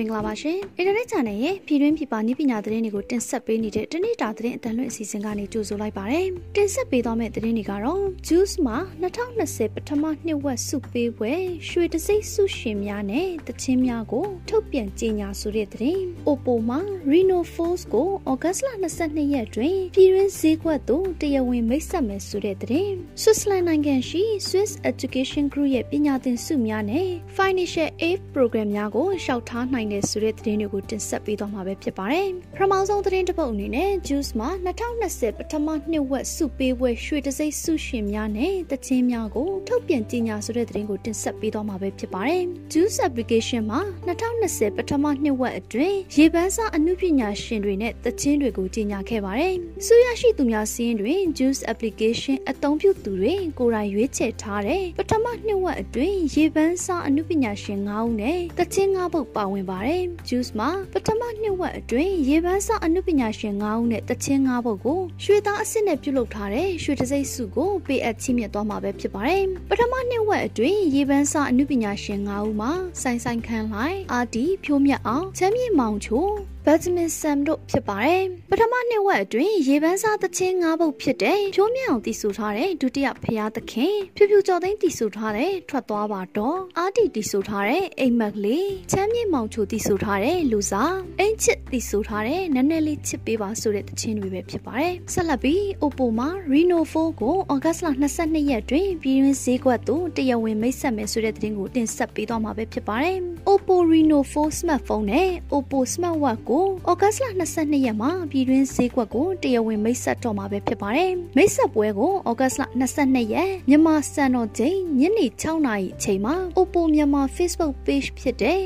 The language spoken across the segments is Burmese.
မင်္ဂလာပါရှင်။ Internet Channel ရဲ့ပြည်တွင်းပြည်ပနည်းပညာသတင်းတွေကိုတင်ဆက်ပေးနေတဲ့တနေ့တာသတင်းအတန်လွင့်အစီအစဉ်ကနေကြိုဆိုလိုက်ပါရစေ။တင်ဆက်ပေးသွားမယ့်သတင်းတွေကတော့ Juice မှာ2020ပထမနှစ်ဝက်စုပေးပွဲရွှေတစိမ့်စုရှင်များနဲ့တချင်းများကိုထုတ်ပြန်ကြေညာဆိုတဲ့သတင်း။ Oppo မှာ Reno Force ကို August 22ရက်တွင်ပြည်တွင်းဈေးကွက်သို့တရားဝင်မိတ်ဆက်မယ်ဆိုတဲ့သတင်း။ Switzerland နိုင်ငံရှိ Swiss Education Group ရဲ့ပညာသင်ဆုများနဲ့ Financial Aid Program များကိုရှောက်ထားနိုင်တဲ့ဆိုတဲ့သတင်းတွေကိုတင်ဆက်ပေးသွားမှာပဲဖြစ်ပါတယ်။ပထမဆုံးသတင်းတစ်ပုဒ်အနေနဲ့ Juice မှာ2020ပထမနှစ်ဝက်စုပေးပွဲရွှေတစိမ့်စုရှင်များနဲ့တချင်းများကိုထုတ်ပြန်ကြေညာဆိုတဲ့သတင်းကိုတင်ဆက်ပေးသွားမှာပဲဖြစ်ပါတယ်။ Juice application မှာ2020ပထမနှစ်ဝက်အတွင်းရေပန်းစားအမှုပညာရှင်တွေနဲ့တချင်းတွေကိုကြေညာခဲ့ပါတယ်။စုရရှိသူများစီးရင်တွင် Juice application အသုံးပြုသူတွေကိုယ်တိုင်ရွေးချယ်ထားတဲ့ပထမနှစ်ဝက်အတွင်းရေပန်းစားအမှုပညာရှင်9ဦးနဲ့တချင်း9ပုတ်ပါဝင်ပါတယ်။ Juice မှာပထမ နှစ်ဝက်အတွင်းရေပန်းစအနုပညာရှင်9ဦးနဲ့တချင်း9ပုတ်ကိုရွှေသားအစ်စ်နဲ့ပြုလုပ်ထားတဲ့ရွှေတစိမ့်စုကိုပေးအပ်ချီးမြှင့်သွားမှာပဲဖြစ်ပါတယ်။ပထမနှစ်ဝက်အတွင်းရေပန်းစအနုပညာရှင်9ဦးမှာဆိုင်ဆိုင်ခန်းလိုက်အာတီဖြိုးမြတ်အောင်ချမ်းမြေမောင်ချိုဘတ်မင်ဆမ်တို့ဖြစ်ပါတယ်။ပထမနှစ်ဝက်အတွင်းရေပန်းစားသချင်း၅ပုတ်ဖြစ်တဲ့ဖြိုးမြအောင်တီဆိုထားတဲ့ဒုတိယဖျားသခင်ဖြူဖြူကျော်သိန်းတီဆိုထားတဲ့ထွက်သွားပါတော့အာတီတီဆိုထားတဲ့အိမ်မက်လေးချမ်းမြေမောင်ချိုတီဆိုထားတဲ့လူစားအင်ချစ်တီဆိုထားတဲ့နည်းနည်းလေးချစ်ပေးပါဆိုတဲ့သချင်းတွေပဲဖြစ်ပါတယ်။ဆက်လက်ပြီး Oppo မှာ Reno 4ကို August 22ရက်တွင်ပြည်တွင်းဈေးကွက်သို့တရားဝင်မိတ်ဆက်မယ်ဆိုတဲ့သတင်းကိုတင်ဆက်ပေးသွားမှာပဲဖြစ်ပါတယ်။ Oppo Reno 4 smartphone နဲ့ Oppo Smartwatch ကိုဩဂတ်စ်လ22ရက်မှာပြည်တွင်းဈေးကွက်ကိုတရားဝင်မိတ်ဆက်တော့မှာပဲဖြစ်ပါတယ်။မိတ်ဆက်ပွဲကိုဩဂတ်စ်လ22ရက်မြန်မာစံတော်ချိန်ညနေ6နာရီအချိန်မှာ Oppo မြန်မာ Facebook page ဖြစ်တဲ့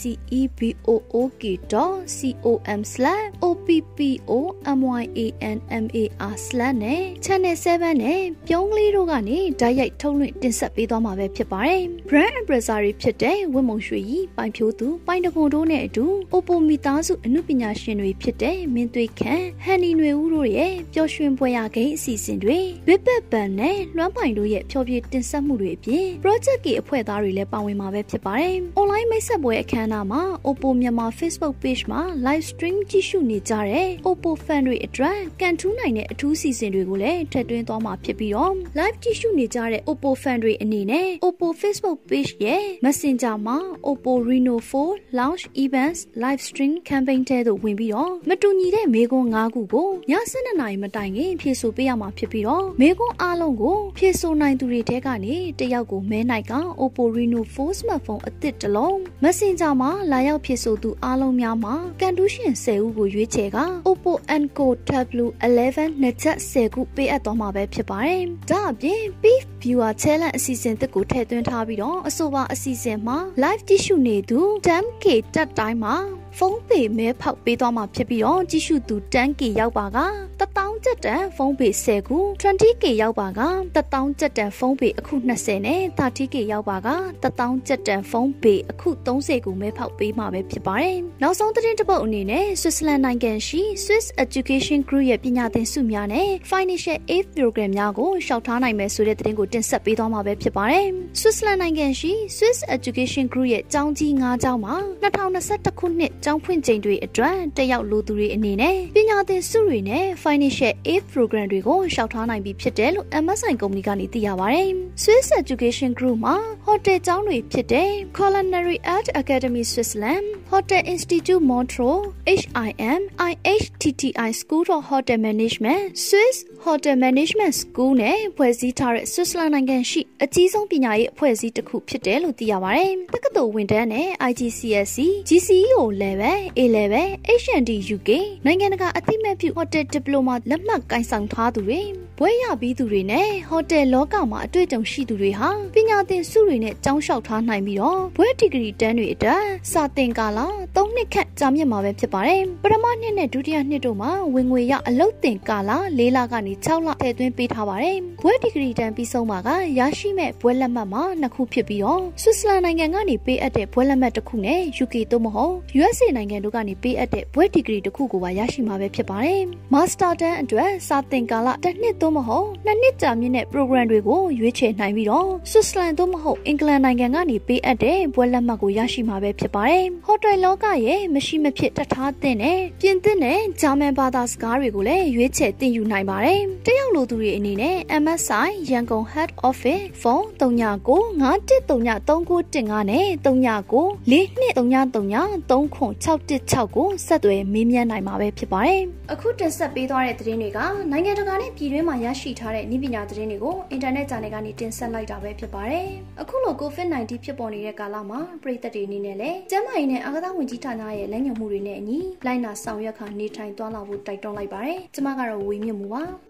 www.facebo.com/oppomyanmar/ နဲ့ Channel 7နဲ့ပြုံးကလေးတို့ကနေဓာတ်ရိုက်ထုတ်လွှင့်တင်ဆက်ပေးသွားမှာပဲဖြစ်ပါတယ်။ Brand Ambassador တွေဖြစ်တဲ့ဝတ်မုံရွှေကြီးပိုင်ဖြိုးသူပိုင်တကွန်တို့နဲ့အတူ Oppo မိသားစုအမှုပညာရှင်တွေဖြစ်တဲ့မင်းသွေးခန့်ဟန်နီနွေဦးတို့ရဲ့ပျော်ရွှင်ပွဲရကိန်းအစီအစဉ်တွေဝစ်ပက်ပန်နဲ့လွမ်းပိုင်တို့ရဲ့ဖျော်ဖြေတင်ဆက်မှုတွေအပြင် Project ကအဖွဲ့သားတွေလည်းပါဝင်မှာပဲဖြစ်ပါတယ်။ Online မိတ်ဆက်ပွဲအခမ်းအနားမှာ Oppo မြန်မာ Facebook page မှာ live stream ကြည့်ရှုနေကြတဲ့ Oppo fan တွေအတွက်ကန်ထူးနိုင်တဲ့အထူးစီစဉ်တွေကိုလည်းထည့်သွင်းသွားမှာဖြစ်ပြီးတော့ live ကြည့်ရှုနေကြတဲ့ Oppo fan တွေအနေနဲ့ Oppo Facebook page ရဲ့ Messenger မှာ Oppo Reno 4 launch events live stream campaign တဲ့သို့ဝင်ပြီးတော့မတူညီတဲ့မေကွန်း၅ခုကိုည7:00နာရီမတိုင်ခင်ဖြည့်ဆို့ပေးရမှာဖြစ်ပြီးတော့မေကွန်းအားလုံးကိုဖြည့်ဆို့နိုင်သူတွေထဲကနေတယောက်ကိုမဲနိုင်က Oppo Reno 4 smartphone အသစ်တစ်လုံး Messenger မှာလာရောက်ဖြည့်ဆို့သူအားလုံးများမှာကန်တူးရှင်10ဦးကိုရွေးချယ်က Oppo Enco Tableau 11နှစ်ချက်10ခုပေးအပ်သွားမှာပဲဖြစ်ပါတယ်။ဒါအပြင် Beef Viewer Challenge အစီအစဉ်တစ်ကိုထည့်သွင်းထားပြီးတော့အဆိုပါအစီအစဉ်မှာ live ကြည့်ရှုနေသူ 10k တက်တိုင်းမှာ ဖုန်းပေမဲဖောက်ပေးသွားမှာဖြစ်ပြီးတော့ကြည့်ရှုသူ 10k ရောက်ပါက1000ကျပ်တန်ဖုန်းပေ10ခု 20k ရောက်ပါက1000ကျပ်တန်ဖုန်းပေအခု20နဲ့ 30k ရောက်ပါက1000ကျပ်တန်ဖုန်းပေအခု30ကိုမဲဖောက်ပေးမှာပဲဖြစ်ပါတယ်။နောက်ဆုံးသတင်းတစ်ပုဒ်အနေနဲ့ Switzerland နိုင်ငံရှိ Swiss Education Group ရဲ့ပညာသင်ဆုများနဲ့ Financial Aid Program များကိုရှောက်ထားနိုင်မယ်ဆိုတဲ့သတင်းကိုတင်ဆက်ပေးသွားမှာပဲဖြစ်ပါတယ်။ Switzerland နိုင်ငံရှိ Swiss Education Group ရဲ့ကျောင်းကြီး၅ကျောင်းမှာ2021ခုနှစ်ကျောင်းဖွင့်ချိန်တွေအတွက်တက်ရောက်လူသူတွေအနေနဲ့ပညာသင်စုတွေနဲ့ Financial Aid Program တွေကိုရှောက်ထားနိုင်ပြီဖြစ်တယ်လို့ MSI ကုမ္ပဏီကနေသိရပါတယ်။ Swiss Education Group မှာ Hotel ကျောင်းတွေဖြစ်တဲ့ Culinary Art Academy Switzerland, Hotel Institute Montreux, HIM, IHTTI School of Hotel Management, Swiss Hotel Management School နဲ့ဖွဲ့စည်းထားတဲ့ Switzerland နိုင်ငံရှိအကြီးဆုံးပညာရေးအဖွဲ့အစည်းတစ်ခုဖြစ်တယ်လို့သိရပါတယ်။တက္ကသိုလ်ဝန်ထမ်းနဲ့ IGCSE, GCE ကိုလည်း A11 A11 HND UK နိုင်ငံတကာအသိမဲ့ပြု Hotel Diploma လက်မှတ်ကိုင်ဆောင်ထားသူတွေဘွဲရပြီးသူတွေနဲ့ Hotel လောကမှာအတွေ့အကြုံရှိသူတွေဟာပညာသင်စုတွေနဲ့ကျောင်းလျှောက်ထားနိုင်ပြီးတော့ဘွဲဒီဂရီတန်းတွေအတွက်စာသင်ကာလ3နှစ်ခန့်ကြာမြင့်မှာပဲဖြစ်ပါတယ်ပထမနှစ်နဲ့ဒုတိယနှစ်တို့မှာဝင်ငွေရအလုပ်သင်ကာလ၄လကနေ6လထည့်သွင်းပေးထားပါတယ်ဘွဲဒီဂရီတန်းပြီးဆုံးမှာကရရှိမဲ့ဘွဲလက်မှတ်မှာနှစ်ခုဖြစ်ပြီးတော့ဆွစ်ဇာလန်နိုင်ငံကနေပေးအပ်တဲ့ဘွဲလက်မှတ်တစ်ခုနဲ့ UK သို့မဟုတ် US USA နိုင်ငံတို့ကနေပေးအပ်တဲ့ဘွဲဒီဂရီတစ်ခုကိုပါရရှိမှာပဲဖြစ်ပါတယ်မာစတာတန်းအအတွက်စာသင်ကာလတစ်နှစ်သို့မဟုတ်နှစ်နှစ်ကြာမြင့်တဲ့ program တွေကိုရွေးချယ်နိုင်ပြီးတော့ Switzerland သို့မဟုတ်အင်္ဂလန်နိုင်ငံကနေပေးအပ်တဲ့ဘွဲလက်မှတ်ကိုရရှိမှာပဲဖြစ်ပါတယ်။ဟိုတယ်လောကရဲ့မရှိမဖြစ်တထားတဲ့နဲ့ပြင်သစ်နဲ့ဂျာမန်ဘာသာစကားတွေကိုလည်းရွေးချယ်သင်ယူနိုင်ပါတယ်။တယောက်လိုသူတွေအနေနဲ့ MSI ရန်ကုန် Head Office ဖုန်း39 91393915နဲ့39 4239393616ကိုဆက်သွယ်မေးမြန်းနိုင်မှာပဲဖြစ်ပါတယ်။အခုတင်ဆက်ပေးသွားတဲ့သတင်းတွေကနိုင်ငံတကာနဲ့ပြည်တွင်းမှာရရှိထားတဲ့နည်းပညာသတင်းတွေကိုအင်တာနက် channel ကနေတင်ဆက်လိုက်တာပဲဖြစ်ပါတယ်။အခုလို COVID-19 ဖြစ်ပေါ်နေတဲ့ကာလမှာပြည်သက်တွေအနေနဲ့လည်းကျန်းမာရေးနဲ့အာသာဝန်ကြီးဌာနရဲ့လက်ညှိုးမှုတွေနဲ့အညီလိုက်နာဆောင်ရွက်ခါနေထိုင်သွားလာဖို့တိုက်တွန်းလိုက်ပါတယ်။ကျွန်မကတော့ဝေမြင့်မှုပါ။